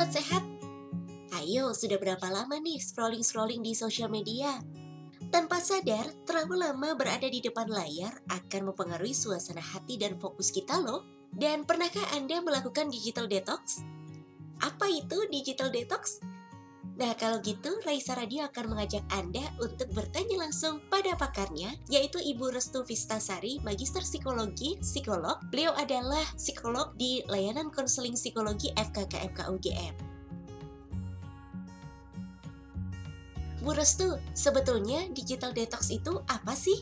sobat sehat. Ayo, sudah berapa lama nih scrolling-scrolling di sosial media? Tanpa sadar, terlalu lama berada di depan layar akan mempengaruhi suasana hati dan fokus kita loh. Dan pernahkah Anda melakukan digital detox? Apa itu digital detox? Nah, kalau gitu, Raisa Radio akan mengajak Anda untuk bertanya langsung pada pakarnya, yaitu Ibu Restu Vistasari, Magister Psikologi, Psikolog. Beliau adalah psikolog di layanan konseling psikologi FKKMK UGM. Bu Restu, sebetulnya digital detox itu apa sih?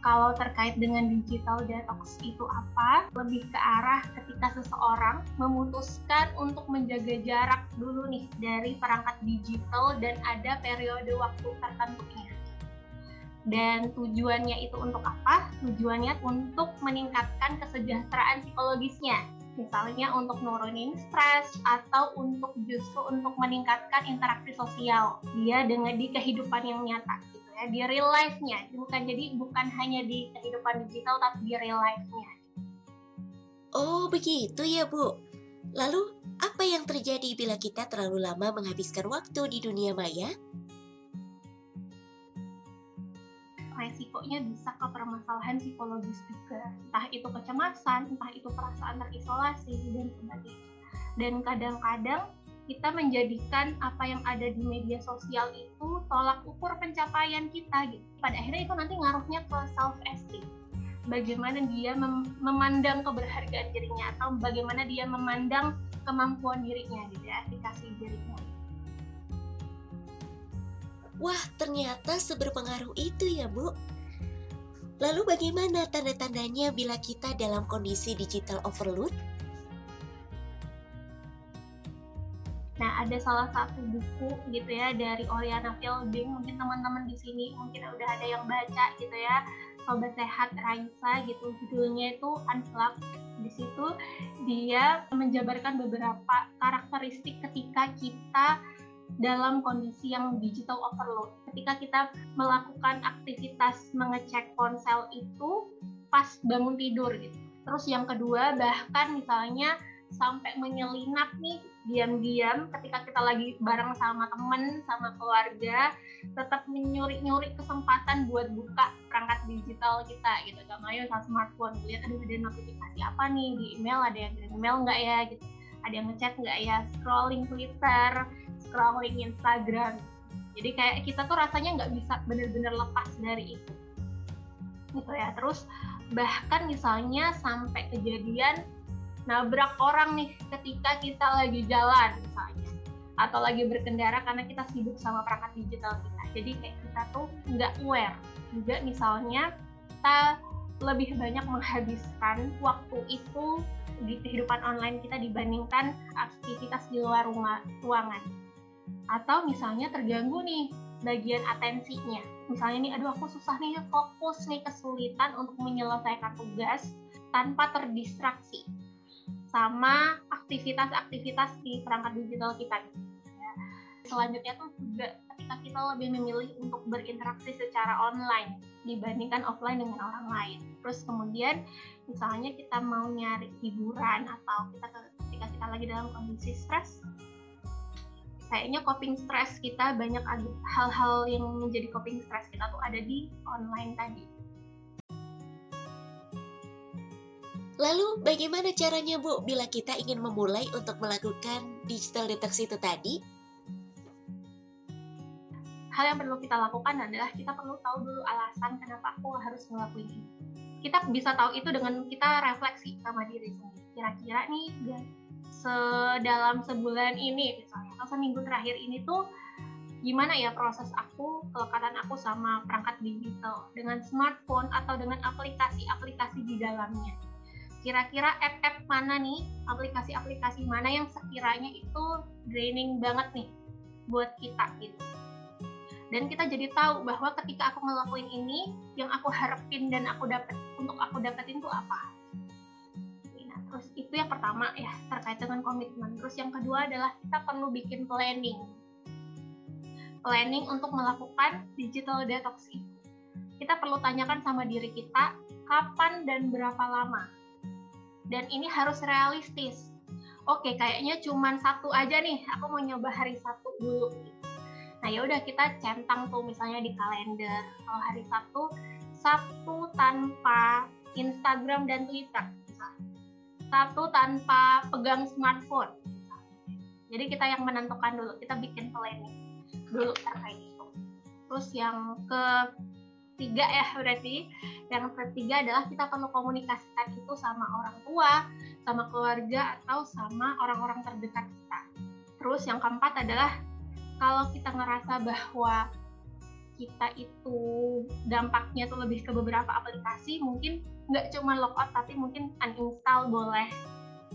Kalau terkait dengan digital detox itu apa, lebih ke arah ketika seseorang memutuskan untuk menjaga jarak dulu nih dari perangkat digital dan ada periode waktu tertentunya. Dan tujuannya itu untuk apa? Tujuannya untuk meningkatkan kesejahteraan psikologisnya. Misalnya untuk nurunin stres atau untuk justru untuk meningkatkan interaksi sosial dia dengan di kehidupan yang nyata ya di real life-nya. Bukan jadi bukan hanya di kehidupan digital tapi di real life-nya. Oh begitu ya Bu. Lalu apa yang terjadi bila kita terlalu lama menghabiskan waktu di dunia maya? Resikonya bisa ke permasalahan psikologis juga entah itu kecemasan entah itu perasaan terisolasi dan sebagainya dan kadang-kadang kita menjadikan apa yang ada di media sosial itu tolak ukur pencapaian kita gitu. Pada akhirnya itu nanti ngaruhnya ke self esteem. Bagaimana dia mem memandang keberhargaan dirinya atau bagaimana dia memandang kemampuan dirinya gitu ya, aplikasi dirinya. Wah, ternyata seberpengaruh itu ya, Bu. Lalu bagaimana tanda-tandanya bila kita dalam kondisi digital overload? Nah, ada salah satu buku gitu ya dari Oriana Fielding, mungkin teman-teman di sini mungkin udah ada yang baca gitu ya, Sobat Sehat Raisa gitu, judulnya itu Unplug. Di situ dia menjabarkan beberapa karakteristik ketika kita dalam kondisi yang digital overload. Ketika kita melakukan aktivitas mengecek ponsel itu pas bangun tidur gitu. Terus yang kedua bahkan misalnya sampai menyelinap nih diam-diam ketika kita lagi bareng sama temen sama keluarga tetap menyuri-nyuri kesempatan buat buka perangkat digital kita gitu. Mayo sama smartphone lihat ada ada notifikasi apa nih di email? Ada yang email nggak ya? gitu. Ada yang ngechat nggak ya? Scrolling Twitter scrolling Instagram. Jadi kayak kita tuh rasanya nggak bisa bener-bener lepas dari itu. Gitu ya. Terus bahkan misalnya sampai kejadian nabrak orang nih ketika kita lagi jalan misalnya. Atau lagi berkendara karena kita sibuk sama perangkat digital kita. Jadi kayak kita tuh nggak aware. Juga misalnya kita lebih banyak menghabiskan waktu itu di kehidupan online kita dibandingkan aktivitas di luar rumah ruangan atau misalnya terganggu nih bagian atensinya misalnya nih aduh aku susah nih fokus nih kesulitan untuk menyelesaikan tugas tanpa terdistraksi sama aktivitas-aktivitas di perangkat digital kita. Ya. Selanjutnya tuh juga ketika kita lebih memilih untuk berinteraksi secara online dibandingkan offline dengan orang lain. Terus kemudian misalnya kita mau nyari hiburan atau kita ketika kita lagi dalam kondisi stres, kayaknya coping stres kita banyak hal-hal yang menjadi coping stres kita tuh ada di online tadi Lalu bagaimana caranya Bu bila kita ingin memulai untuk melakukan digital detox itu tadi? Hal yang perlu kita lakukan adalah kita perlu tahu dulu alasan kenapa aku harus ngelakuin ini. Kita bisa tahu itu dengan kita refleksi sama diri sendiri. Kira-kira nih sedalam sebulan ini misalnya atau seminggu terakhir ini tuh gimana ya proses aku kelekatan aku sama perangkat digital dengan smartphone atau dengan aplikasi-aplikasi di dalamnya kira-kira app-app mana nih, aplikasi-aplikasi mana yang sekiranya itu draining banget nih buat kita gitu. Dan kita jadi tahu bahwa ketika aku ngelakuin ini, yang aku harapin dan aku dapat untuk aku dapetin itu apa. Terus itu yang pertama ya terkait dengan komitmen. Terus yang kedua adalah kita perlu bikin planning. Planning untuk melakukan digital detox itu. Kita perlu tanyakan sama diri kita kapan dan berapa lama dan ini harus realistis. oke kayaknya cuma satu aja nih aku mau nyoba hari satu dulu nah ya udah kita centang tuh misalnya di kalender kalau hari Sabtu Sabtu tanpa Instagram dan Twitter Sabtu tanpa pegang smartphone. Jadi kita yang menentukan dulu kita bikin planning dulu terkait itu. Terus yang ketiga ya berarti yang ketiga adalah kita perlu komunikasikan itu sama orang tua sama keluarga atau sama orang-orang terdekat kita. Terus yang keempat adalah kalau kita ngerasa bahwa kita itu dampaknya tuh lebih ke beberapa aplikasi mungkin nggak cuma logout tapi mungkin uninstall boleh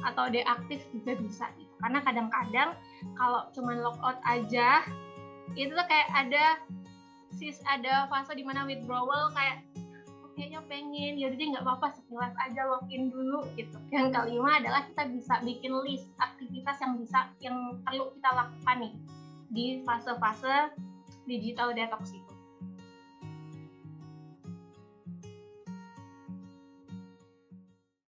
atau deaktif juga bisa gitu. Karena kadang-kadang kalau cuma logout aja itu tuh kayak ada sis ada fase di mana withdrawal kayak oh, kayaknya pengen ya jadi nggak apa-apa sekilas aja login dulu gitu. Yang kelima adalah kita bisa bikin list aktivitas yang bisa yang perlu kita lakukan nih di fase-fase digital detox itu